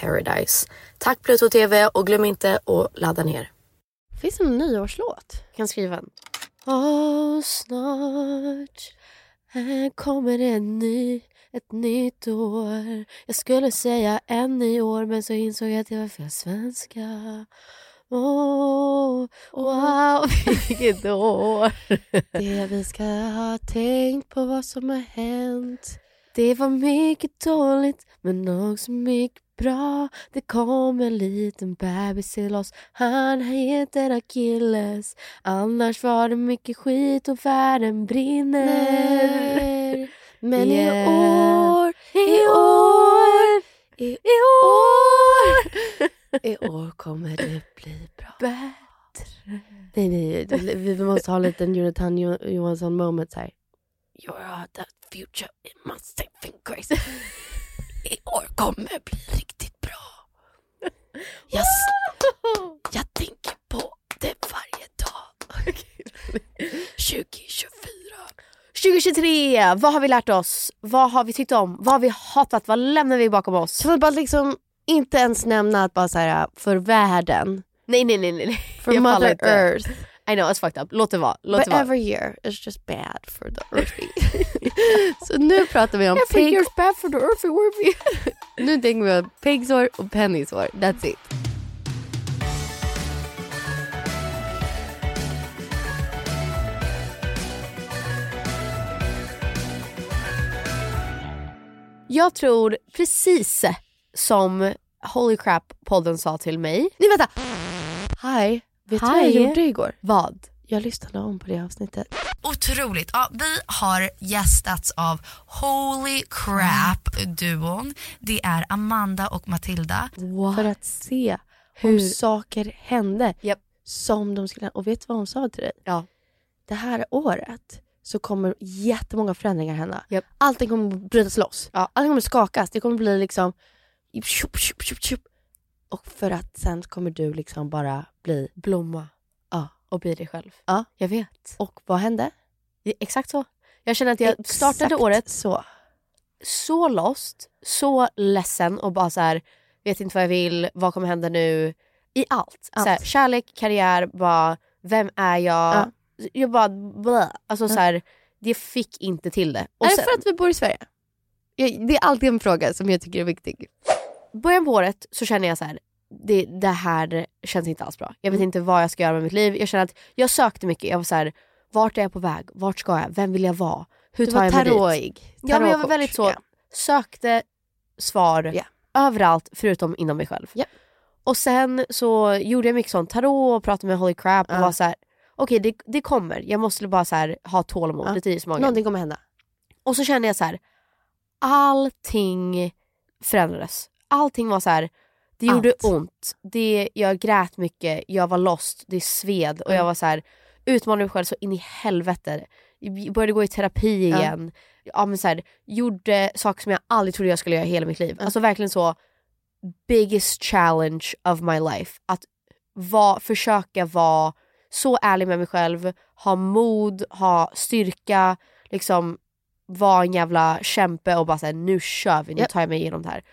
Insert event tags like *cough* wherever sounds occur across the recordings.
paradise. Tack Pluto TV och glöm inte att ladda ner. Finns det någon nyårslåt? Jag kan skriva en. Åh, snart här kommer en ny, ett nytt år. Jag skulle säga en ny år men så insåg jag att det var fel svenska. Åh, wow, vilket år. Det vi ska ha tänkt på vad som har hänt. Det var mycket dåligt men också mycket bra. Det kom en liten bebis till oss. Han heter Achilles. Annars var det mycket skit och världen brinner. Nej. Men yeah. i år, i år, i år, *laughs* i år kommer det bli bra. Bättre. Nej, nej, vi måste ha en liten Jonathan Johansson moment här. You're the future in my saving grace. I år kommer bli riktigt bra. *laughs* Jag, jag tänker på det varje dag. 2024. 2023, vad har vi lärt oss? Vad har vi tyckt om? Vad har vi hatat? Vad lämnar vi bakom oss? Jag vill bara liksom inte ens nämna att bara så här, för världen. Nej nej nej. nej. För Jag Mother inte. Earth. I know, it's fucked up. Låt det vara. Låt But det vara. every year is just bad for the *laughs* earthy. *laughs* Så nu pratar vi om every pig... year's bad for the earthy worthy. *laughs* Nu tänker vi på pigsår och pennysår. That's it. Jag tror precis som Holy Crap-podden sa till mig. Nej vänta! Hi, vet du vad jag gjorde igår? Vad? Jag lyssnade om på det avsnittet. Otroligt. Ja, vi har gästats av Holy Crap-duon. Det är Amanda och Matilda. För att se Hur- om saker hände Japp. som de skulle Och vet du vad hon sa till dig? Ja. Det här året så kommer jättemånga förändringar hända. Japp. Allting kommer brytas loss. Ja. Allting kommer skakas. Det kommer bli liksom... Och för att sen kommer du liksom bara bli... Blomma. Ja. Och bli dig själv. Ja. Jag vet. Och vad hände? Exakt så. Jag känner att jag startade Exakt året så. så lost, så ledsen och bara så här, vet inte vad jag vill, vad kommer hända nu? I allt. Allt. Så här, kärlek, karriär, bara, vem är jag? Ja. Jag bara, blä. Alltså så här, det fick inte till det. Och är det sen, för att vi bor i Sverige? Jag, det är alltid en fråga som jag tycker är viktig. början på året så känner jag så här, det, det här känns inte alls bra. Jag vet Mm. inte vad jag ska göra med mitt liv. Jag känner att jag sökte mycket. Jag var så här, vart är jag på väg? Vart ska jag? Vem vill jag vara? Hur Du tar jag mig dit? tarotig. Ja men jag var väldigt så, Ja. sökte svar Ja. överallt förutom inom mig själv. Ja. Och sen så gjorde jag mycket sånt tarot och pratade med Holy Crap och Ja. var så här: okej det, det kommer, jag måste bara så här, ha tålamod, Ja. lite is i magen. Någonting kommer hända. Och så kände jag så här: allting förändrades. Allting var så här. Det gjorde Allt. ont, det, jag grät mycket, jag var lost, det sved och jag Mm. var så här utmanade mig själv så in i helvete. Jag började gå i terapi Ja. igen. Ja. men så här, gjorde saker som jag aldrig trodde jag skulle göra i hela mitt liv. Ja. Alltså verkligen så biggest challenge of my life. Att va, försöka vara så ärlig med mig själv, ha mod, ha styrka, liksom vara en jävla kämpe och bara säga nu kör vi, nu tar jag mig igenom det här.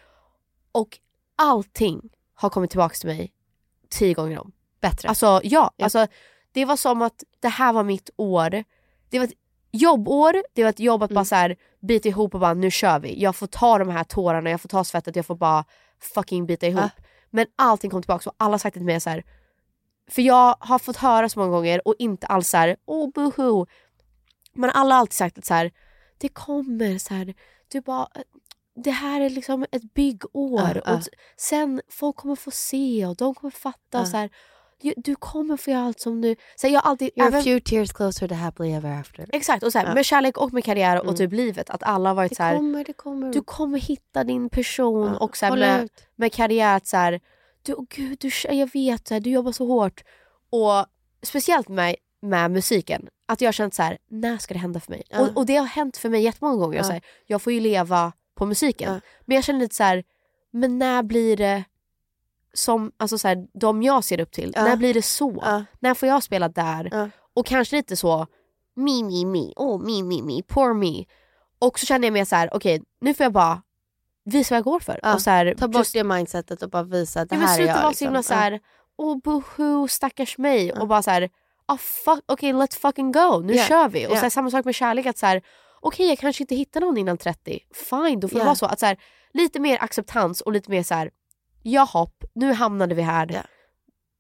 Och allting har kommit tillbaka till mig tio gånger om. Bättre. Alltså ja, alltså, det var som att det här var mitt år. Det var ett jobbår, det var ett jobb att bara så här, bita ihop och bara nu kör vi. Jag får ta de här tårarna, jag får ta svettet, jag får bara fucking bita ihop. Ja. Men allting kom tillbaka och alla har sagt det till mig så här. För jag har fått höra så många gånger och inte alls såhär, oh boho. Men alla har alltid sagt att så här, det kommer så här, du bara, det här är liksom ett byggår. Ja, ja. Och sen folk kommer få se och de kommer fatta. Ja. Och så här, du, du kommer få göra allt som du... Så här, jag alltid, You're även- a few tears closer to happily ever after. Exakt, och så här, med kärlek och med karriär och Mm. typ livet. Att alla har varit Det så här, kommer, det kommer. du kommer hitta din person. Och så här, med, med karriär, så här, du, oh gud, du, jag vet, du jobbar så hårt. Och speciellt med, med musiken, att jag har känt så här, när ska det hända för mig? Och, och det har hänt för mig jättemånga gånger. Så jag får ju leva på musiken. Ja. Men jag känner lite så här, men när blir det som alltså så här, de jag ser upp till? Ja. När blir det så? Ja. När får jag spela där? Och kanske lite så, me, me, me, oh me, me, me, poor me. Och så känner jag mer så här, okej nu får jag bara visa vad jag går för. Och så här, Ta bort det mindsetet och bara visa att det här är sluta jag. vara så liksom. himla så Ja. här, oh boho stackars mig. Och bara så här, ah, fuck, okej let's fucking go, nu Ja. kör vi. Och Ja. så här, samma sak med kärlek, att så här, okej jag kanske inte hittar någon innan 30, fine då får det Ja. vara så. Att så här, lite mer acceptans och lite mer så här, ja hopp, nu hamnade vi här, Ja.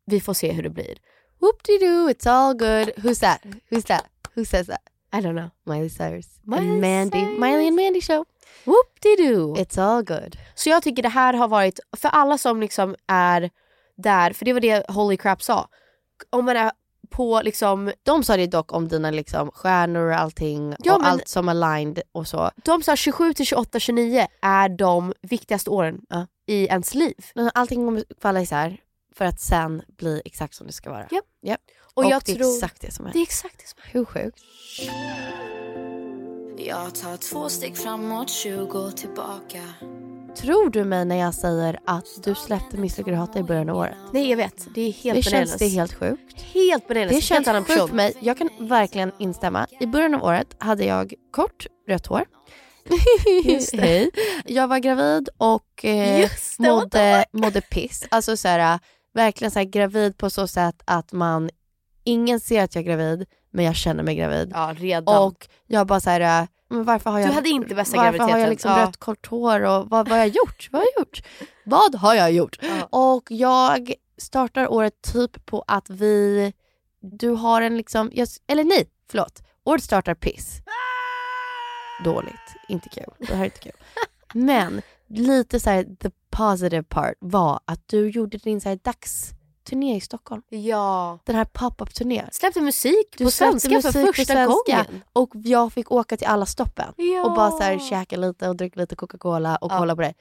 vi får se hur det blir. Whoop-de-doo, it's all good. Who's that? Who's that? Who says that? I don't know. Miley Cyrus. Miley and Mandy. Cyrus. Miley and Mandy show. Whoop-de-doo. It's all good. Så jag tycker det här har varit, för alla som liksom är där, för det var det Holy Crap sa. Om man är på liksom, De sa det dock om dina liksom stjärnor och allting Ja, och men- allt som aligned och så. de sa 27 till 28, 29 är de viktigaste åren Ja. i ens liv. Allting kommer falla isär för att sen bli exakt som det ska vara. Japp. Japp. Och, Och, jag det är tror, exakt det som är. det är exakt det som är. Hur sjukt? Jag tar två steg framåt, 20 tillbaka. Tror du mig när jag säger att du släppte och hata i början av året? Nej jag vet, det är helt det känns bananas. det är helt sjukt. helt bananas. Det Helt känns annan sjukt för mig. Jag kan verkligen instämma. I början av året hade jag kort rött hår. *laughs* Just det. Jag var gravid och eh, det, mådde, mådde piss. Alltså så här, verkligen så här, gravid på så sätt att man, ingen ser att jag är gravid men jag känner mig gravid. Ja redan. Och jag bara så här, men varför har jag, Du hade inte bästa varför har jag liksom Ja. rött kort hår och vad, vad har jag gjort? Vad har jag gjort? Vad har jag gjort? Ja. Och jag startar året typ på att vi, du har en liksom, jag, eller nej, förlåt. Året startar piss. Dåligt, inte kul. Det här är inte kul. Men lite så här, the positive part var att du gjorde din så här turné i Stockholm. Ja. Den här pop-up turnén. Släppte musik Du på svenska för musik på första svenska. gången. Och jag fick åka till alla stoppen. Ja. Och bara så här käka lite och dricka lite Coca-Cola och Ja. kolla på det.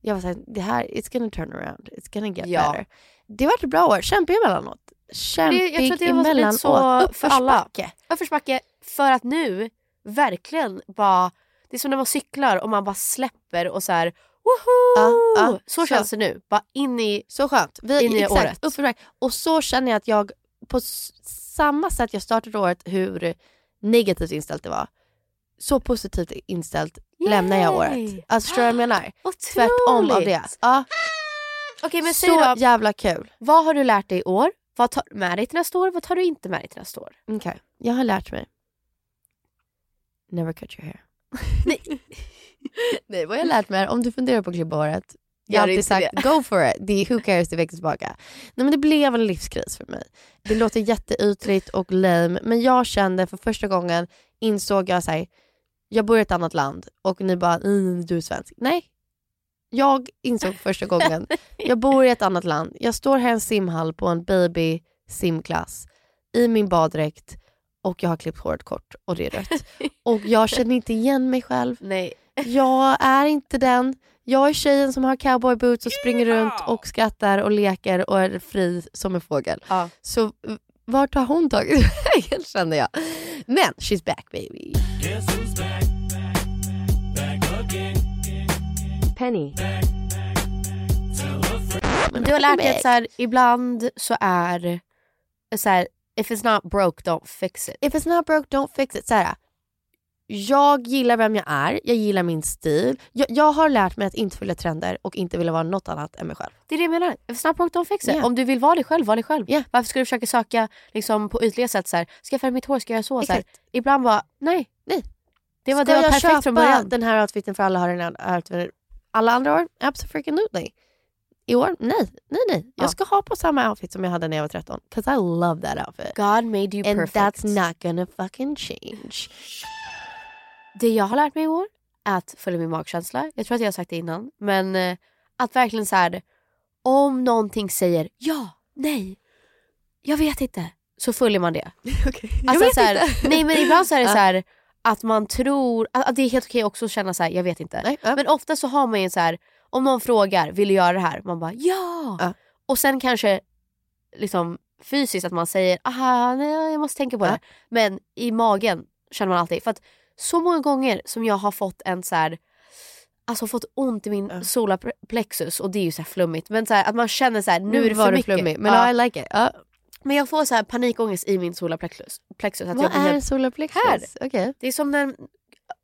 Jag var såhär, det här, it's gonna turn around. It's gonna get Ja. better. Det var ett bra år. Kämpig emellanåt. Kämpig Det- jag tror att det var lite emellanåt. så för. Uppförsbacke. Uppförsbacke för att nu verkligen bara, det är som när man cyklar och man bara släpper och så här, woho! Ja, ja, så, så. känns det nu. Bara in i, Så skönt. Vi, In i exakt, året. uppförsbacke. Och så känner jag att jag, på samma sätt jag startade året, hur negativt inställt det var. Så positivt inställt lämnar jag året. Alltså förstår du vad jag menar? *gasps* Tvärtom av det. Ja, Okej men så då, jävla kul. vad har du lärt dig i år? Vad tar du med dig till nästa år? Vad tar du inte med dig till nästa år? Okej, jag har lärt mig. Never cut your hair. *laughs* Nej. *laughs* Nej, vad jag lärt mig är, om du funderar på att klippa håret, jag har alltid sagt det. go for it. Det är who cares, det växer tillbaka. Nej men det blev en livskris för mig. Det låter jätteytligt och lame, men jag kände för första gången, insåg jag såhär, jag bor i ett annat land och ni bara, mm, du är svensk. Nej. Jag insåg för första gången, *laughs* jag bor i ett annat land, jag står här i en simhall på en baby simklass i min baddräkt och jag har klippt håret kort och det är rött. *laughs* Och jag känner inte igen mig själv. Nej. Jag är inte den. Jag är tjejen som har cowboyboots och springer runt och skrattar och leker och är fri som en fågel. Ja. Så vart har hon tagit *laughs* vägen känner jag. Men she's back baby. Penny. Du har lärt dig att så här, ibland så är så här, if it's not broke don't fix it. If it's not broke don't fix it. Så här, jag gillar vem jag är, jag gillar min stil. Jag, jag har lärt mig att inte följa trender och inte vilja vara något annat än mig själv. Det är det jag menar. If it's not broke don't fix it. Yeah. Om du vill vara dig själv, var dig själv. Yeah. Varför ska du försöka söka liksom, på ytliga sätt så här, ska jag färga mitt hår, ska jag göra så? så här. Ibland bara, nej. Nej. Det var, Ska det var jag perfekt köpa från början. den här outfiten för alla har den här outfiten alla andra år? Absolutely. I år? Nej, nej, nej. Jag Ja. ska ha på samma outfit som jag hade när jag var 13. Cause I love that outfit. God made you And perfect. that's not gonna fucking change. Det jag har lärt mig i år är att följa min magkänsla. Jag tror att jag har sagt det innan. Men eh, att verkligen så här, om någonting säger ja, nej, jag vet inte. Så följer man det. *laughs* Okay. Alltså, så här, Nej men ibland så är det *laughs* Ja. så här att man tror, att att det är helt okej också att känna så här, jag vet inte. Nej, ja. Men ofta så har man ju så här, om någon frågar, vill du göra det här? Man bara ja! Ja. Och sen kanske liksom fysiskt att man säger, aha, nej, jag måste tänka på Ja. det. Men i magen känner man alltid. För att så många gånger som jag har fått en så här, alltså fått ont i min Ja. solarplexus och det är ju så här flummigt. Men så här, att man känner så här, nu är det för mycket. flummig. Men Ja. I like it. Ja. Men jag får så här panikångest i min solarplexus. Plexus, att jag Vad blir är helt solarplexus? Här. Okej. det är som när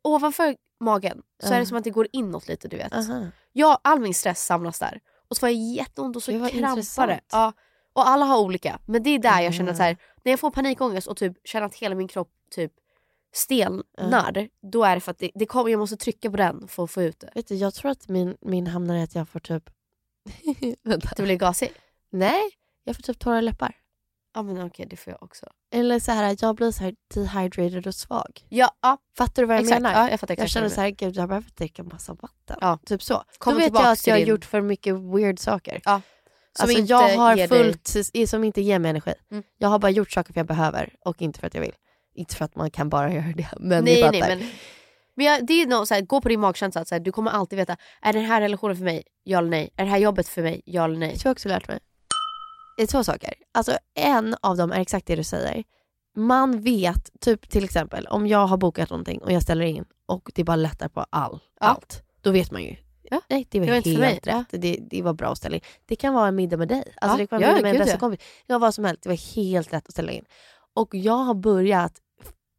ovanför magen så Ja. är det som att det går inåt lite du vet. Aha. Jag, all min stress samlas där. Och så får jag jätteont och så krampar. Ja. Och alla har olika. Men det är där jag känner Ah. så här, när jag får panikångest och typ känner att hela min kropp typ stelnar. Då är det för att det, det kommer, jag måste trycka på den för att få ut det. Vet du, jag tror att min, min hamnar i att jag får typ... *laughs* Du blir gasig? Nej, jag får typ torra läppar. Ja men okej det får jag också. Eller så här, jag blir så här dehydrated och svag. Ja, ja Fattar du vad jag exakt. menar? Ja, jag fattar exakt. jag känner så här, gud jag behöver dricka en massa vatten. Ja. Typ så. Kommer Då vet jag att jag har din- gjort för mycket weird saker. Ja. Som alltså inte jag har dig- fullt, i- som inte ger mig energi. Mm. Jag har bara gjort saker för jag behöver och inte för att jag vill. Inte för att man kan bara *laughs* göra det. Men ni nej, fattar. nej, men, men jag, det är nog så här, gå på din magkänsla. Så här, du kommer alltid veta, är den här relationen för mig? Ja eller nej? Är det här jobbet för mig? Ja eller nej? Det har jag också lärt mig. Det är två saker. Alltså en av dem är exakt det du säger. Man vet, typ till exempel om jag har bokat någonting och jag ställer in och det bara lättar på all, Ja. allt. Då vet man ju. Ja. Nej, det var, Det var inte för helt mig. rätt. Det, det var bra att ställa in. Det kan vara en middag med dig. Alltså Ja. det kan vara Ja, en middag med en bästa ja. kompis. Det kan vara vad som helst. Det var helt rätt att ställa in. Och jag har börjat,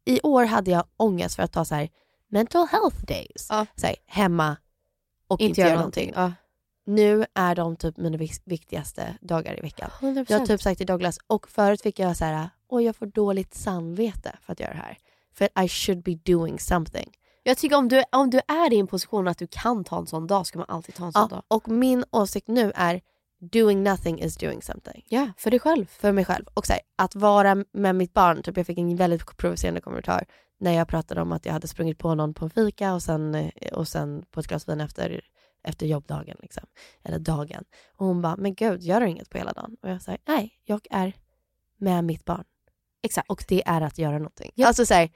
i år hade jag ångest för att ta så här mental health days. Ja. Så här, hemma och inte, göra någonting. Ja. Nu är de typ mina vik- viktigaste dagar i veckan. 100%. Jag har typ sagt till Douglas, och förut fick jag så här, oj jag får dåligt samvete för att göra det här. För I should be doing something. Jag tycker om du, om du är i en position att du kan ta en sån dag ska man alltid ta en sån Ja, dag. och min åsikt nu är doing nothing is doing something. Ja, för dig själv. För mig själv. Och så här, att vara med mitt barn, typ jag fick en väldigt provocerande kommentar när jag pratade om att jag hade sprungit på någon på en fika och sen, eh, och sen på ett glas vin efter efter jobbdagen. Liksom. Eller dagen. Och hon bara, men gud, gör du inget på hela dagen? Och jag säger, nej, jag är med mitt barn. Exakt. Och det är att göra någonting. Ja. Alltså så här,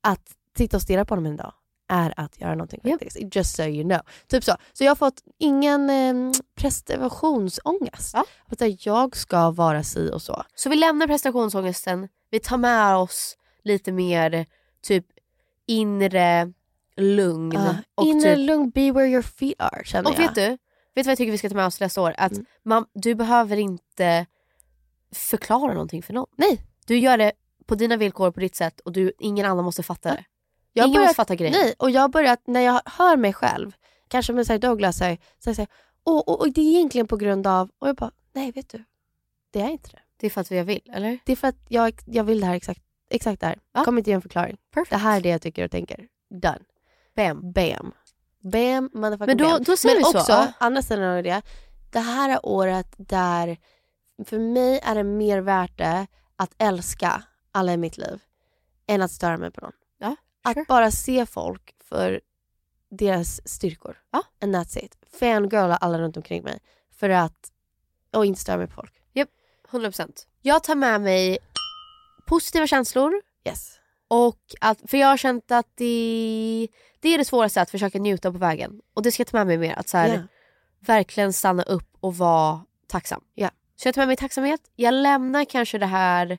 att sitta och stirra på honom en dag är att göra någonting faktiskt. Just so you know. Typ så. Så jag har fått ingen eh, prestationsångest. Ja. Att jag ska vara si och så. Så vi lämnar prestationsångesten, vi tar med oss lite mer typ inre lugn. Uh, och inre typ, lugn, be where your feet are känner och jag. vet du, vet du vad jag tycker vi ska ta med oss nästa år? Att Mm. man, du behöver inte förklara någonting för någon. Nej. Du gör det på dina villkor, på ditt sätt och du, ingen annan måste fatta det. Jag ingen börjat- fatta grejen. Nej, och jag har börjat, när jag hör mig själv, kanske med så här Douglas, så så så här, och, och, och det är egentligen på grund av, och jag bara, nej vet du, det är inte det. Det är för att jag vill, eller? Det är för att jag, jag vill det här exakt, exakt det här. Ja. Kommer inte ge en förklaring. Perfect. Det här är det jag tycker och tänker. Done. Bam. Bam. Bam, motherfucking Men då- bam. då säger Men vi så, också, ja. andra sidan av det, det här är året där, för mig är det mer värt det att älska alla i mitt liv än att störa mig på någon. Att sure. bara se folk för deras styrkor. Ja. And that's it. Fangirla alla runt omkring mig. För att, och inte störa mig på folk. 100%. Jag tar med mig positiva känslor Yes. och att, för jag har känt att det, det är det svåraste att försöka njuta på vägen. Och det ska jag ta med mig mer. Att så här, Ja. verkligen stanna upp och vara tacksam. Ja. Så jag tar med mig tacksamhet. Jag lämnar kanske det här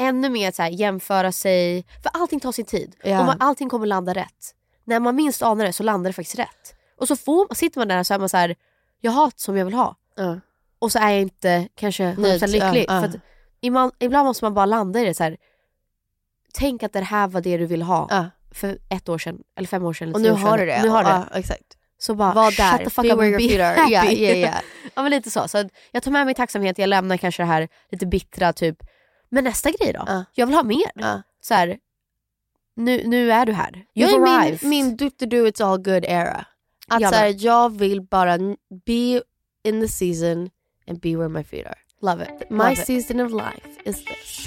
ännu mer så här, jämföra sig. För allting tar sin tid. Ja. Och man, allting kommer landa rätt. När man minst anar det så landar det faktiskt rätt. Och så får, sitter man där och så är man så här, jag har som jag vill ha. Ja. Och så är jag inte kanske 100% Nöjd, lycklig. ja, ja. För att ibland, ibland måste man bara landa i det så här. Tänk att det här var det du ville ha för ett år sedan, eller fem år sedan. Eller Och nu har du det. Nu har du det. Exakt. Så bara Var shut där. the fuck Be up where your feet are. happy. Ja, ja, *laughs* men lite så. så jag tar med mig tacksamhet, jag lämnar kanske det här lite bittra typ. Men nästa grej då? Ja. Jag vill ha mer. Ja. Så här, nu, nu är du här. Jag You've är arrived. min, min do to do it's all good era. Att Jag så här, med. jag vill bara n- be in the season and be where my feet are. Love it. My Love it. season of life is this.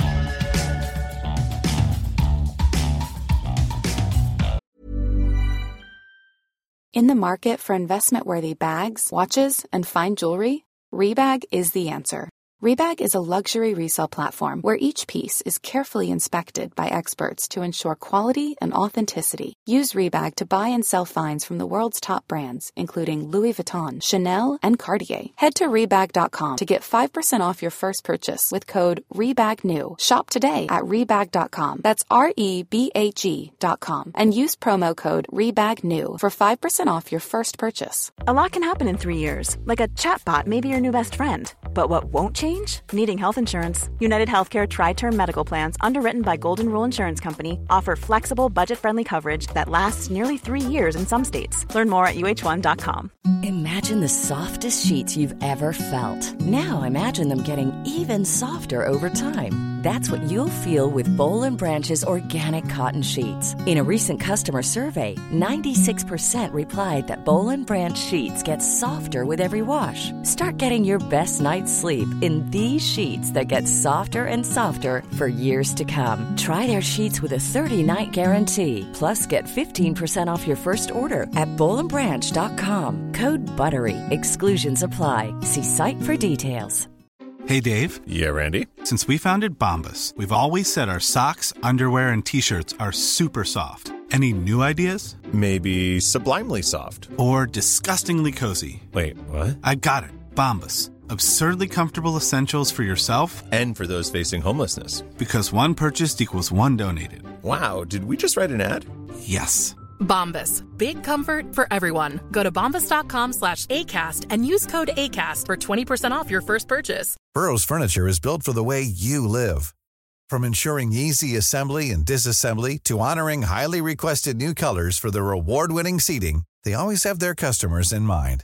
In the market for investment worthy bags, watches, and fine jewelry, Rebag is the answer. Rebag is a luxury resale platform where each piece is carefully inspected by experts to ensure quality and authenticity. Use Rebag to buy and sell finds from the world's top brands, including Louis Vuitton, Chanel, and Cartier. Head to Rebag.com to get 5% off your first purchase with code REBAGNEW. Shop today at Rebag.com. That's R E B A G.com. And use promo code REBAGNEW for 5% off your first purchase. A lot can happen in three years, like a chatbot may be your new best friend. But what won't change? Needing health insurance. United Healthcare Tri Term Medical Plans, underwritten by Golden Rule Insurance Company, offer flexible, budget friendly coverage that lasts nearly three years in some states. Learn more at uh1.com. Imagine the softest sheets you've ever felt. Now imagine them getting even softer over time. That's what you'll feel with Bowl and Branch's organic cotton sheets. In a recent customer survey, 96% replied that Bowl and Branch sheets get softer with every wash. Start getting your best night's sleep in these sheets that get softer and softer for years to come. Try their sheets with a 30-night guarantee. Plus, get 15% off your first order at bowlandbranch.com. Code BUTTERY. Exclusions apply. See site for details. Hey, Dave. Yeah, Randy. Since we founded Bombus, we've always said our socks, underwear, and t shirts are super soft. Any new ideas? Maybe sublimely soft. Or disgustingly cozy? Wait, what? I got it. Bombus. Absurdly comfortable essentials for yourself And for those facing homelessness. because one purchased equals one donated. Wow, did we just write an ad? Yes. Bombas. Big comfort for everyone. Go to bombas.com slash ACAST and use code ACAST for 20% off your first purchase. Burrow's furniture is built for the way you live. From ensuring easy assembly and disassembly to honoring highly requested new colors for their award-winning seating, they always have their customers in mind.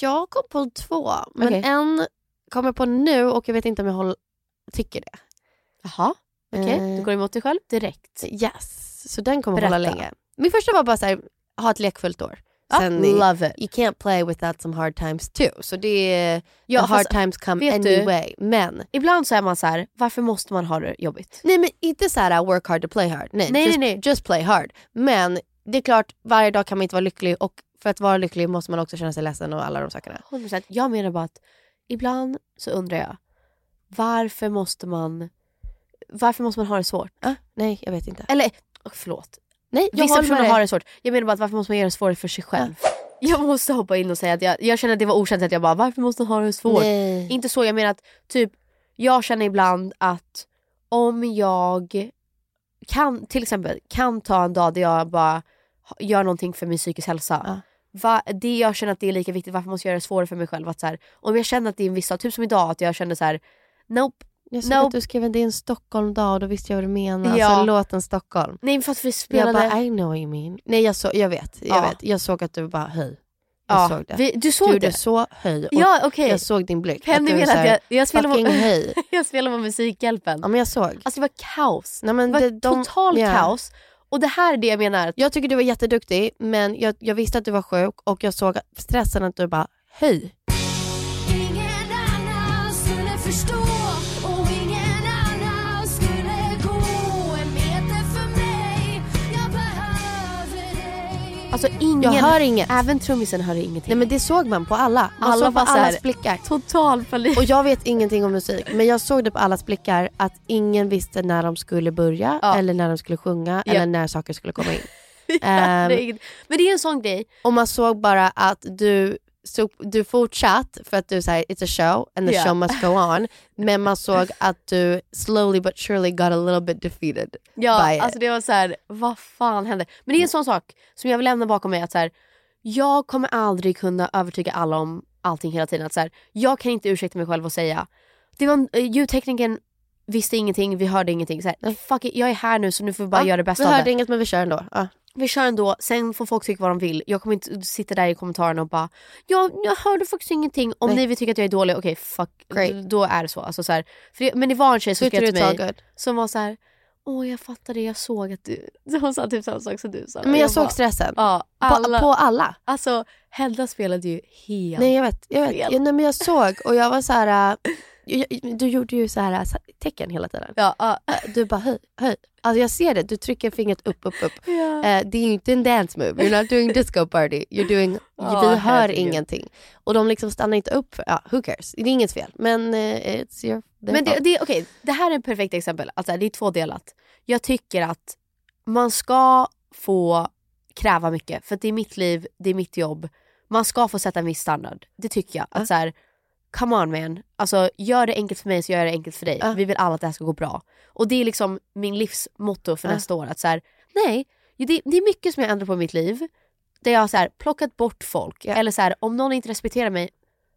Jag kom på två, men Okej. en kommer på nu och jag vet inte om jag håller, tycker det. Jaha, okej. Eh. Du går emot dig själv direkt. Yes, så den kommer Berätta. hålla länge. Min första var bara så här, ha ett lekfullt år. Sen i- love it. You can't play without some hard times too. Så det är, Ja, hard fast times come vet du- anyway. Men, Ibland så är man så här, varför måste man ha det jobbigt? nej men inte så här work hard to play hard. Nej, Nej, just, nej, nej. just play hard. Men det är klart, varje dag kan man inte vara lycklig och för att vara lycklig måste man också känna sig ledsen och alla de sakerna. 100%. Jag menar bara att ibland så undrar jag, varför måste man, varför måste man ha det svårt? Ah, nej, jag vet inte. Eller, oh, förlåt. Nej, jag Vissa personer har det svårt. Jag menar bara att varför måste man göra det svårt för sig själv? Jag måste hoppa in och säga att jag, jag känner att det var okänt att jag bara, varför måste man ha det svårt? Nej. Inte så, jag menar att typ, jag känner ibland att om jag kan, till exempel, kan ta en dag där jag bara gör någonting för min psykisk hälsa. Va, det jag känner att det är lika viktigt, varför måste jag göra det svårare för mig själv? Att så här, om jag känner att det är en viss dag, typ som idag, att jag kände så här, nope. Jag såg nope. att du skrev att det är en Stockholm-dag och då visste jag vad du menade. Ja. Alltså låten Stockholm. Nej för att vi Jag spelade... bara, I know what you mean. Nej jag, så, jag vet, jag Ja. vet. Jag såg att du bara, höj. Jag Ja, såg det. vi- du såg du det? så höj. Och Ja, okej. Jag såg din blick. Penny du så att jag, jag spelar fucking höj. *laughs* jag spelar på Musikhjälpen. Ja men jag såg. Alltså det var kaos. Nej, men det var det- de- total ja. kaos. Och det här är det jag menar. Jag tycker du var jätteduktig men jag, jag visste att du var sjuk och jag såg stressen att du bara, höj. Ingen annan skulle förstå Alltså ingen, Jag hör inget. även trummisen hör ingenting. Nej men det såg man på alla. Man Alla såg på så här- allas blickar. Total panik. Och jag vet ingenting om musik men jag såg det på allas blickar att ingen visste när de skulle börja Ja. eller när de skulle sjunga Ja. eller när saker skulle komma in. *laughs* Ja, det är inget- men det är en sån grej. Och man såg bara att du, så, du fortsatt för att du säger it's a show and the Ja. show must go on. *laughs* Men man såg att du slowly but surely got a little bit defeated Ja, by it. alltså det var så här, vad fan hände? Men det är en sån sak som jag vill lämna bakom mig att så här, jag kommer aldrig kunna övertyga alla om allting hela tiden. Att så här, jag kan inte ursäkta mig själv och säga, det var, eh, ljudtekniken visste ingenting, vi hörde ingenting. Så här, fuck it, jag är här nu så nu får vi bara Ja, göra det bästa vi av hörde det. inget men vi kör ändå. Ja. Vi kör ändå, sen får folk tycka vad de vill. Jag kommer inte sitta där i kommentarerna och bara ja, jag hörde faktiskt ingenting. Om Nej. ni vill tycka att jag är dålig, okej fuck, Great. då är det så. Alltså, så här, det, men det var en tjej som skrev till mig good. som var så här. åh jag fattar det, jag såg att du... *laughs* Hon sa typ samma sak som du sa. Men jag, såg bara, stressen. Ja, På, alla, på alla. Alltså Hedda spelade ju helt Nej jag vet, jag vet. fel. Ja, nej, men jag såg och jag var så här. äh, *laughs* jag, du gjorde ju så här äh, tecken hela tiden. Ja. Äh, Du bara höj, höj. Alltså jag ser det, du trycker fingret upp, upp, upp. Ja. Eh, det är ju inte en dance move, you're not doing disco party. You're doing, *laughs* Ja, vi hör herregud. ingenting. Och de liksom stannar inte upp, för, ja who cares. Det är inget fel. Men eh, it's your Men det, det, okej, det här är ett perfekt exempel. Alltså, det är tvådelat. Jag tycker att man ska få kräva mycket. För det är mitt liv, det är mitt jobb. Man ska få sätta en viss standard. Det tycker jag. Att så här, come on man. Alltså, gör det enkelt för mig så gör jag det enkelt för dig. Ja. Vi vill alla att det här ska gå bra. Och det är liksom min livsmotto för Ja. nästa år. Att så här, nej, det, det är mycket som jag ändrar på i mitt liv. Där jag har så här, plockat bort folk. Ja. Eller så här, om någon inte respekterar mig,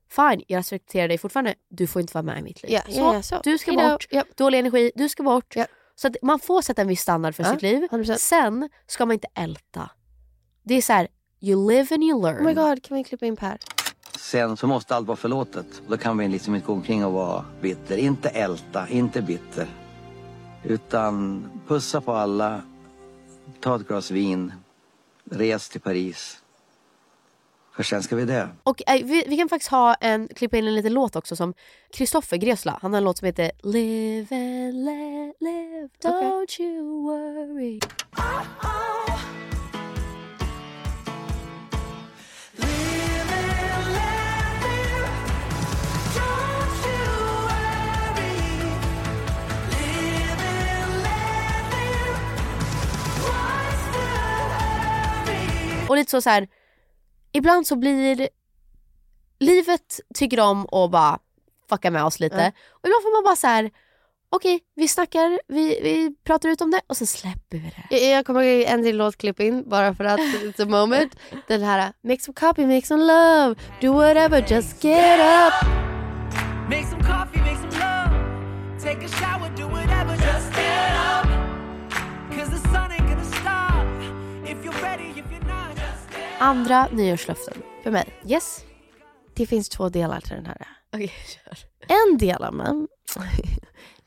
fine, jag respekterar dig fortfarande. Du får inte vara med i mitt liv. Ja, så, ja, så. du ska Hejdå. bort, Ja. dålig energi, du ska bort. Ja. Så att man får sätta en viss standard för Ja, sitt liv. 100%. Sen ska man inte älta. Det är så här, you live and you learn. Oh my god, kan vi klippa in Per? Sen så måste allt vara förlåtet. Då kan vi liksom inte gå omkring och vara bitter. Inte älta, inte bitter. Utan pussa på alla, ta ett glas vin, res till Paris. För sen ska vi dö. Och eh, vi, vi kan faktiskt ha en, klippa in en liten låt också som Kristoffer Gresla, han har en låt som heter Live and let live, don't you worry. Och lite så, så här. ibland så blir livet tycker om att bara fucka med oss lite. Ja. Och ibland får man bara så här. okej vi snackar, vi, vi pratar ut om det och så släpper vi det. Jag, jag kommer ihåg en till låtklipp in bara för att *laughs* it's a moment. Den här make some coffee, make some love, do whatever, just get up. Make some coffee, make some love. Take a shower, do whatever, Andra nyårslöften för mig. Yes. det finns två delar till den här. Okej, kör. En del av mig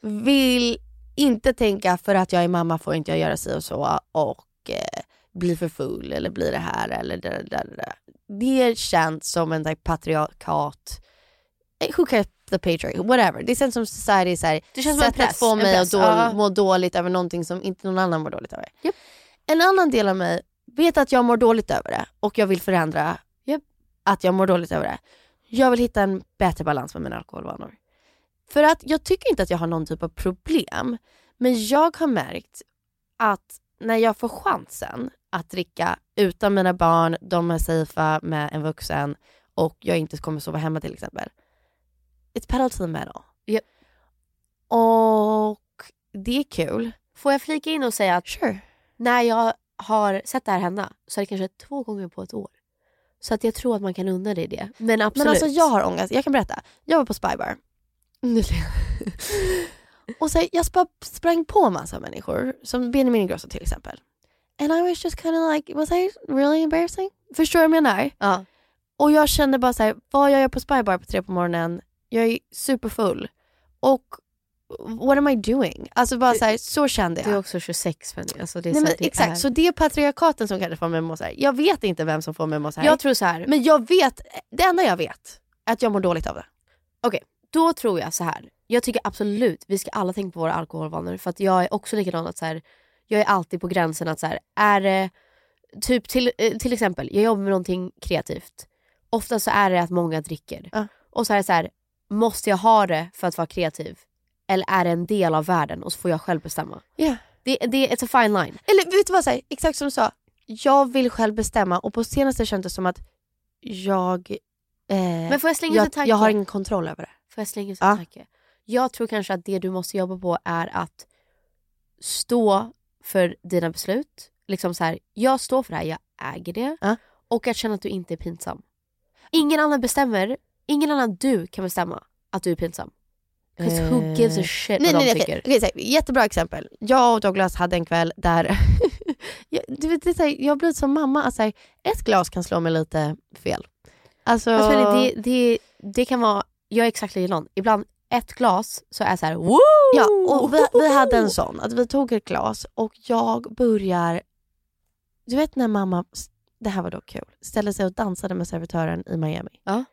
vill inte tänka för att jag är mamma får inte jag göra si och så och eh, bli för full eller bli det här eller det där. Det, där. det känns som en like, patriarkat, eh, who cares the patriarchy, whatever. Det känns som society så här, Det känns sättet press, få en mig att då, ja. må dåligt över någonting som inte någon annan mår dåligt över. En annan del av mig vet att jag mår dåligt över det och jag vill förändra att jag mår dåligt över det. Jag vill hitta en bättre balans med mina alkoholvanor. För att jag tycker inte att jag har någon typ av problem. Men jag har märkt att när jag får chansen att dricka utan mina barn, de är safea med en vuxen och jag inte kommer sova hemma till exempel. It's pedal to the metal. Yep. Och det är kul. Får jag flika in och säga att sure. när jag har sett det här hända så är det kanske två gånger på ett år. Så att jag tror att man kan unna dig det. Men absolut. Men alltså jag har ångest. Jag kan berätta. Jag var på Spybar. *laughs* och så, jag sp- sprang på massa människor, som Benjamin Ingrosso till exempel. And I was just kind of like, was I really embarrassing? Förstår du vad jag menar? Ja. Och jag kände bara så här, vad gör jag på Spybar på tre på morgonen? Jag är superfull. Och what am I doing? Alltså bara så, här, så kände jag. Du är också 26 Fanny. Alltså det är Nej, men det exakt, är... så det är patriarkaten som kanske får mig att må så här. Jag vet inte vem som får mig att må så här. Jag tror så här. Men jag vet, det enda jag vet är att jag mår dåligt av det. Okej, då tror jag så här. Jag tycker absolut vi ska alla tänka på våra alkoholvanor för att jag är också likadan att så här, jag är alltid på gränsen att så här, är det typ till, eh, till exempel, jag jobbar med någonting kreativt. Ofta så är det att många dricker. Och så är det så här, måste jag ha det för att vara kreativ? Eller är det en del av världen och så får jag själv bestämma? Yeah. Det, det är a fine line. Eller vet du vad, så här, exakt som du sa. Jag vill själv bestämma och på senaste kändes det som att jag... Eh, Men får jag slänga jag, tanke? jag har ingen kontroll över det. Får jag slänga in en tanke? Jag tror kanske att det du måste jobba på är att stå för dina beslut. Liksom så här, jag står för det här, jag äger det. Och att känna att du inte är pinsam. Ingen annan bestämmer, ingen annan du kan bestämma att du är pinsam. 'Cause who gives a shit nej, vad nej, de nej, tycker? här, jättebra exempel. Jag och Douglas hade en kväll där *laughs* jag, du vet, det är så här, jag har blivit som mamma, att så här, ett glas kan slå mig lite fel. Alltså, Alltså, det, det, det kan vara, jag är exakt likadan. Ibland ett glas så är jag så här, woo! Ja, och vi, vi hade en sån, att vi tog ett glas och jag börjar... Du vet när mamma, det här var då kul, ställde sig och dansade med servitören i Miami. Ja.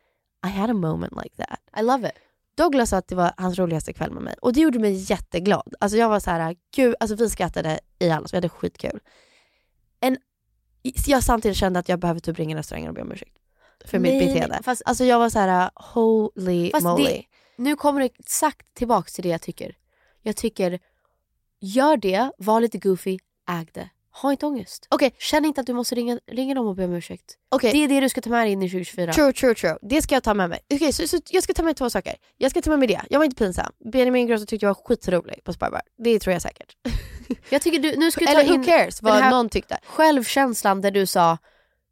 I had a moment like that. I love it. Douglas sa att det var hans roligaste kväll med mig och det gjorde mig jätteglad. Alltså jag var så här, gud, alltså vi skrattade i alla, så vi hade skitkul. En, jag samtidigt kände att jag behöver typ ringa restaurangen och be om ursäkt. För mitt Nej, beteende. fast- alltså jag var så här, holy moly. det, nu kommer det exakt tillbaks till det jag tycker. Jag tycker, gör det, var lite goofy, äg det. Ha inte ångest. Okay. Känn inte att du måste ringa, ringa dem och be om ursäkt. Okej. Det är det du ska ta med dig in i 2024. True, true, true. Det ska jag ta med mig. Okej, så, så jag ska ta med två saker. Jag ska ta med mig det. Jag var inte pinsam. Benjamin Ingrosso tyckte jag var skitrolig på Spybar. Det tror jag säkert. *laughs* Jag tycker du, nu ska du ta Eller who in cares den vad här någon tyckte. Självkänslan där du sa,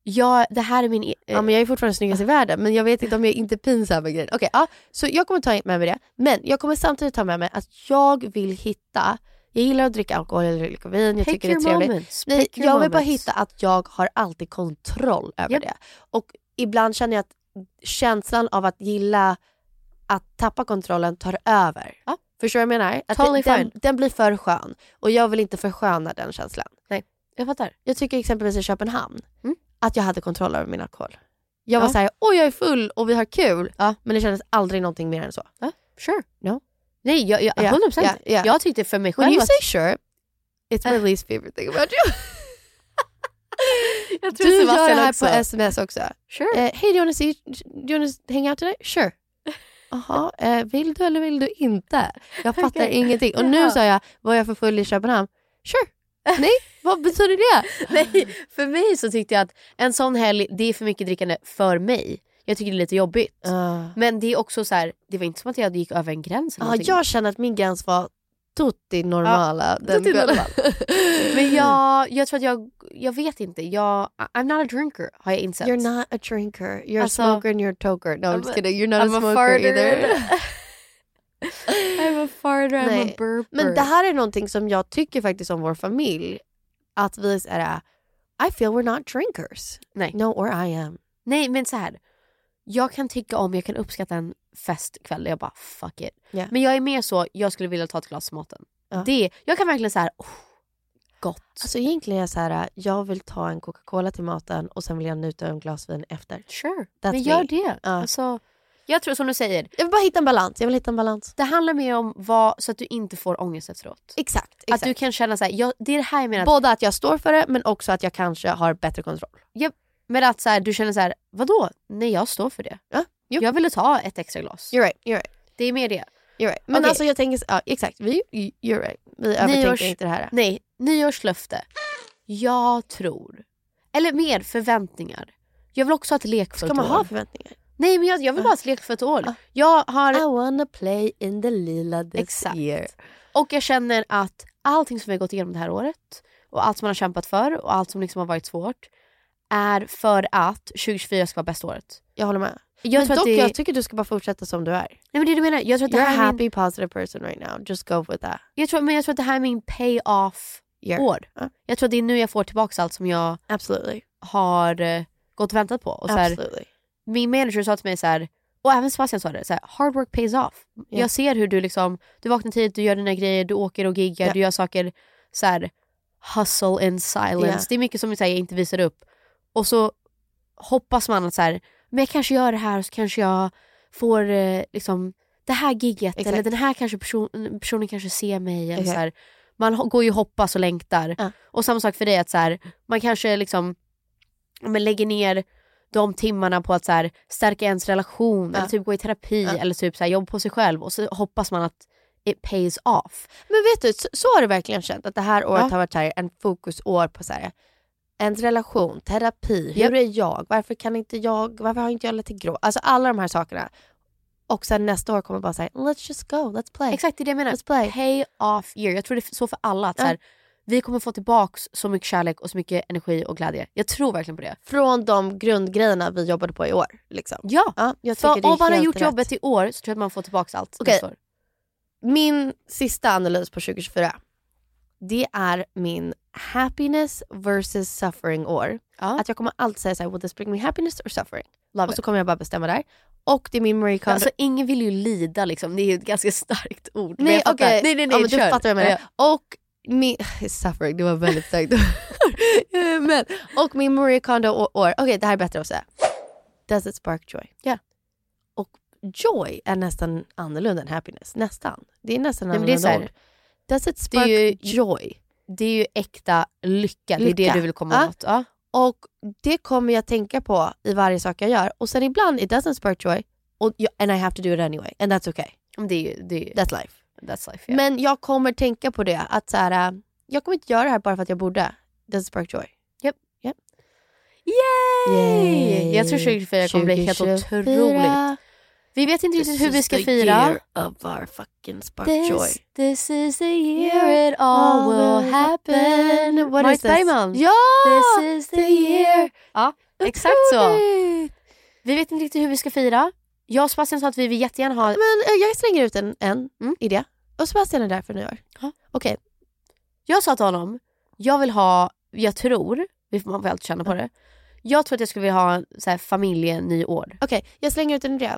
ja, det här är min... eh, Ja, men jag är fortfarande snyggast i världen men jag vet inte om jag är inte pinsam med grejen. Okej, ja, så jag kommer ta med mig det. Men jag kommer samtidigt ta med mig att jag vill hitta jag gillar att dricka alkohol eller dricka vin, jag Pick tycker det är trevligt. moments. Nej, jag vill bara moments. hitta att jag har alltid kontroll över Japp. det. Och ibland känner jag att känslan av att gilla att tappa kontrollen tar över. Förstår du vad jag menar? Att Totally den, fine. den blir för skön och jag vill inte försköna den känslan. Nej, jag fattar. Jag tycker exempelvis i Köpenhamn Mm. att jag hade kontroll över min alkohol. Jag var Ja. såhär, oj jag är full och vi har kul. Men det kändes aldrig någonting mer än så. Sure. No. Nej, jag, jag, Ja, 100%. ja, ja. Jag tyckte för mig själv When you att... say sure, it's my least favorite thing about you. *laughs* jag Du gör det här också. på sms också. Sure. Eh, Hej, do do you wanna hang out today? Sure. *laughs* Jaha, eh, vill du eller vill du inte? Jag fattar Okej. ingenting. Och nu sa jag, var jag för full i Köpenhamn? Sure. Nej, vad betyder det? *laughs* Nej, för mig så tyckte jag att en sån helg, det är för mycket drickande för mig. Jag tycker det är lite jobbigt. Men det är också så här, det var inte som att jag gick över en gräns eller någonting. jag känner att min gräns var tutti normala. Den tutti kvällen. normal. *laughs* Men jag, jag tror att jag, jag vet inte, jag, I'm not a drinker har jag insett. You're not a drinker. You're Alltså- a smoker and you're a toker. No, I'm, I'm just a- kidding. You're not I'm a a smoker farter. either. *laughs* *laughs* I'm a farter, I'm a Nej. burper. Men det här är någonting som jag tycker faktiskt om vår familj. Att vi är I feel we're not drinkers. Nej. No, or I am. Nej men så här. Jag kan tycka om, jag kan uppskatta en festkväll där jag bara fuck it. Ja. Men jag är mer så, jag skulle vilja ta ett glas maten. Ja. Det, jag kan verkligen så här, oh, gott. Alltså egentligen är jag så här, jag vill ta en Coca-Cola till maten och sen vill jag njuta av en glas vin efter. Sure, That's men gör me. det. Ja. Alltså, jag tror som du säger, Jag vill bara hitta en balans. Jag vill hitta en balans. det handlar mer om vad, så att du inte får ångest efteråt. Exakt. Att exakt. du kan känna så här, jag, det är det här jag menar. Både att jag står för det men också att jag kanske har bättre kontroll. Japp, men att så här, du känner så här, vadå? Nej jag står för det. Ja, jo. Jag ville ta ett extra glas. You're right, you're right. Det är mer det. You're right. Men Okej. alltså jag tänker, ja exakt, vi, you're right. Vi övertänker inte det här. Nej, nyårslöfte. Jag tror, eller mer förväntningar. Jag vill också ha ett lekfullt Ska man år. ha förväntningar? Nej men jag, jag vill bara ha ett lekfullt år. Jag har... I wanna play in the lila this Exakt. year. Och jag känner att allting som vi har gått igenom det här året och allt som man har kämpat för och allt som liksom har varit svårt är för att 2024 ska vara bästa året. Jag håller med. Jag men tror att dock, det- jag tycker du ska bara fortsätta som du är. Nej men det det jag menar. Jag tror att det You're a här är happy min, positive person right now. Just go with that. jag tror, men jag tror att det här är min pay-off år. Ja. Jag tror att det är nu jag får tillbaka allt som jag Absolutely. har eh, gått och väntat på. Och så här, min manager sa till mig så här, och även Sebastian sa det, så här, hard work pays off. Ja. Jag ser hur du liksom, du vaknar tidigt, du gör dina grejer, du åker och giggar, Ja. du gör saker så här, hustle in silence. Ja. Det är mycket som här, jag inte visar upp. Och så hoppas man att så här, men jag kanske gör det här och så kanske jag får eh, liksom det här gigget Exakt. eller den här kanske person, personen kanske ser mig. Eller så här, man går ju och hoppas och längtar. Ja. Och samma sak för dig, att så här, man kanske liksom men lägger ner de timmarna på att så här, stärka ens relation Ja. eller typ gå i terapi Ja. eller typ så här, jobba på sig själv och så hoppas man att it pays off. Men vet du, så, så har du verkligen känt att det här året har varit så här, en fokusår på så här, ens relation, terapi, hur är jag, varför kan inte jag, varför har inte jag lite grå? Alltså alla de här sakerna. Och sen nästa år kommer bara säga let's just go, let's play. Exakt det är det jag menar. Let's play. Pay off year. Jag tror det är så för alla. Att Ja. så här, vi kommer få tillbaks så mycket kärlek och så mycket energi och glädje. Jag tror verkligen på det. Från de grundgrejerna vi jobbade på i år. Liksom. Ja, Ja, jag är om man har gjort rätt. jobbet i år så tror jag att man får tillbaks allt Okej. nästa år. Min sista analys på 2024. Det är min happiness versus suffering år. Ja. Att jag kommer alltid säga så här, will this bring me happiness or suffering? Love och så it. kommer jag bara bestämma där. Och det är min Marie Kondo. Alltså ingen vill ju lida liksom. Det är ju ett ganska starkt ord. Nej okej, Nej nej nej, ja, du fattar vad jag menar. Ja. Och min, *laughs* suffering, det var väldigt starkt *laughs* men, Och min Marie Kondo år, okej det här är bättre att säga. Does it spark joy? Ja. Och joy är nästan annorlunda än happiness. Nästan. Det är nästan Nej, men det är annorlunda så här- ord. Does it spark ju- joy? Det är ju äkta lycka. Det är Lycka. det du vill komma Ja. åt. Ja. Och det kommer jag tänka på i varje sak jag gör. Och sen ibland it doesn't spark joy. Och jag, and I have to do it anyway. And that's okay. Det är ju, det är ju, That's life. that's life. Yeah. Men jag kommer tänka på det. Att så här, äh, jag kommer inte göra det här bara för att jag borde. Does it spark joy? Japp. Japp. Yay! Jag tror 2024 kommer bli helt 2024. otroligt. Vi vet inte riktigt This hur vi is ska the fira. year of our fucking spark joy. This, this is the year it all will happen. What Marit is this? Bergman. Ja! This is the year. Ja, exakt så. Vi vet inte riktigt hur vi ska fira. Jag och Sebastian sa att vi vill jättegärna ha... Men äh, jag slänger ut en, en Mm. idé. Och Sebastian är där för nyår. Okej. Jag sa till honom, jag vill ha, jag tror, vi får- man får alltid känna på det. Jag tror att jag skulle vilja ha så här, familjenyår. Okej, jag slänger ut en idé.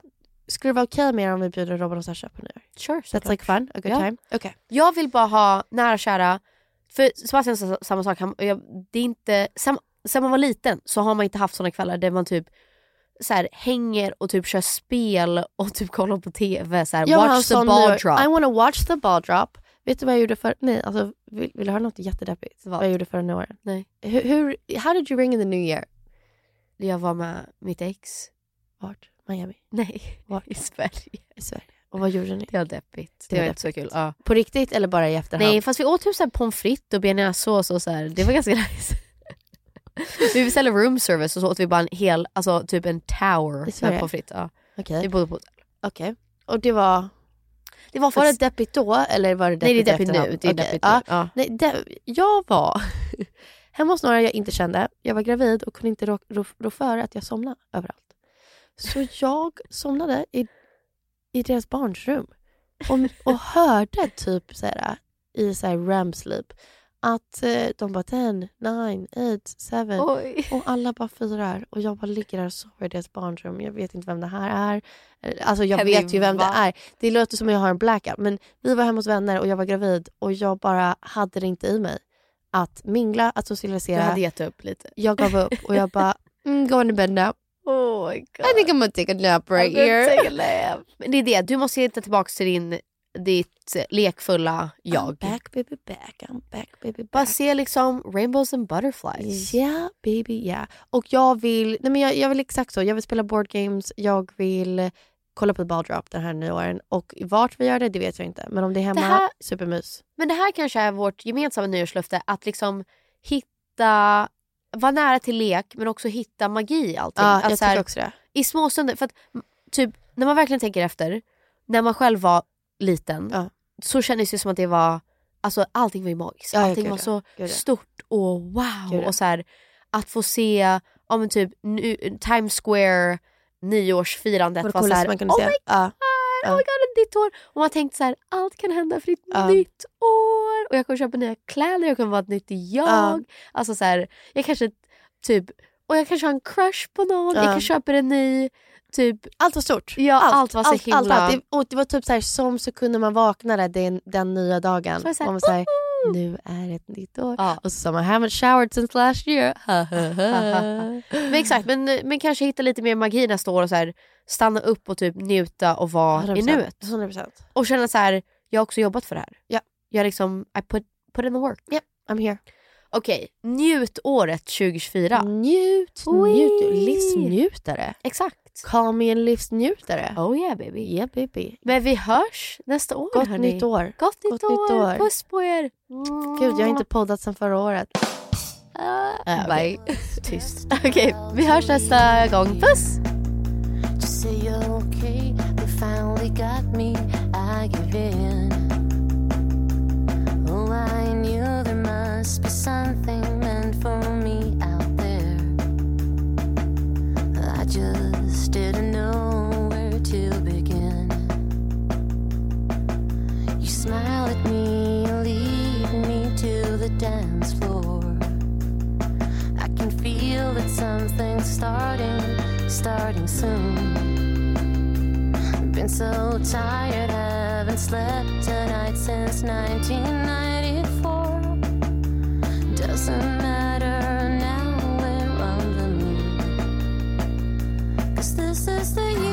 Skulle det vara okej med er om vi bjuder Robin och Sasha på nyår? Sure, That's like fun, a good Ja. time. Okej. Jag vill bara ha nära och kära, för Sebastian sa samma sak, han, jag, det är inte, sen, sen man var liten så har man inte haft såna kvällar där man typ så här, hänger och typ kör spel och typ kollar på TV, så här, Jag watch the ball nyår. drop. I wanna watch the ball drop. Vet du vad jag gjorde för... Nej, alltså, vill, vill du höra något jättedeppigt? Vad jag gjorde förra nyåren? Nej. Hur, hur, how did you ring in the new year? Jag var med mitt ex. Vart? Miami? Nej, Vart? *laughs* i Sverige. I Sverige. Och vad gjorde ni? Det var deppigt. Det, Det var var inte så kul. Ja. På riktigt eller bara i efterhand? Nej fast vi åt typ så här pommes frites och bearnaisesås och så här. det var ganska *laughs* nice. vi beställde room service och så åt vi bara en hel, alltså typ en tower med pommes frites. Ja. Okej. Vi bodde på hotell. Okej. Och det var... Det var, Var det deppigt då eller var det nej deppigt det är deppigt efterhand? nu. Det är Okej, deppigt ja. nu. Ja. Nej, det, jag var *laughs* hemma hos några jag inte kände. Jag var gravid och kunde inte rå, rå, rå för att jag somnade överallt. Så jag somnade i, i deras barns rum och, och hörde typ så här, i så här REM sleep att eh, de bara 10, 9, 8, 7 Oj. och alla bara firar och jag bara ligger där och sover i deras barnrum. Jag vet inte vem det här är. Alltså jag Heavy, vet ju vem va? det är. Det låter som att jag har en blackout men vi var hemma hos vänner och jag var gravid och jag bara hade det inte i mig att mingla, att Du socialisera. hade gett upp lite. Jag gav upp och jag bara mm, go in bed now. Oh my God. I think I'm gonna take a nap right here. take a nap. Men *laughs* det är det, du måste hitta tillbaka till din, ditt eh, lekfulla jag. I'm back baby back, I'm back baby Bara back. se liksom rainbows and butterflies. Yeah baby yeah. Och jag vill, nej men jag, jag vill exakt så, jag vill spela board games, jag vill kolla på ett balldrop den här nyåren och vart vi gör det, det vet jag inte. Men om det är hemma, Det här- supermys. Men det här kanske är vårt gemensamma nyårslöfte, att liksom hitta, vara nära till lek men också hitta magi i allting. Ja, jag så här, också det. I små stunder, för att typ när man verkligen tänker efter, när man själv var liten Ja. så kändes det som att det var, alltså allting var ju magiskt. Ja, allting var ja, så gud stort och wow. Och så här, att få se, ja men typ nu, Times Square nyårsfirandet Var det var så här, kunde oh my Ja. Oh my god, ett nytt år. Och man tänkte så här, allt kan hända för ett Ja. nytt år. Och jag kommer köpa nya kläder, jag kommer vara ett nytt jag. Ja. Alltså så här, jag kanske typ, och jag kanske har en crush på någon. Ja. Jag kanske köper en ny, typ, Allt var stort. ja allt, var så allt, himla... allt, allt. Det, och det var typ så här, som så kunde man vakna där den, den nya dagen. Så var så här, man så här, nu är ett nytt år. Ja. Och så sa man, I haven't showered since last year. *laughs* men exakt, men, men kanske hitta lite mer magi nästa år och så här, stanna upp och typ njuta och vara i 100%. nuet. 100%. Och känna så här, jag har också jobbat för det här. Ja. Jag liksom, I put, put in the work. Yep, I'm here. Okej, njut året 2024. Njut, njut. Livsnjutare. Exakt. Call me en livsnjutare. Oh yeah baby. Yeah baby. Men vi hörs nästa år Gott hörni. nytt år. Gott nytt, Gott år. nytt år. Puss på er. Gud, jag har inte poddat sedan förra året. Äh, Bye. *laughs* Tyst. Okej, vi hörs nästa gång. Puss! Just say you're okay. They finally got me. I give in. Something's starting, starting soon. Been so tired, haven't slept tonight since 1994. Doesn't matter now, we're on the move. 'Cause this is the year,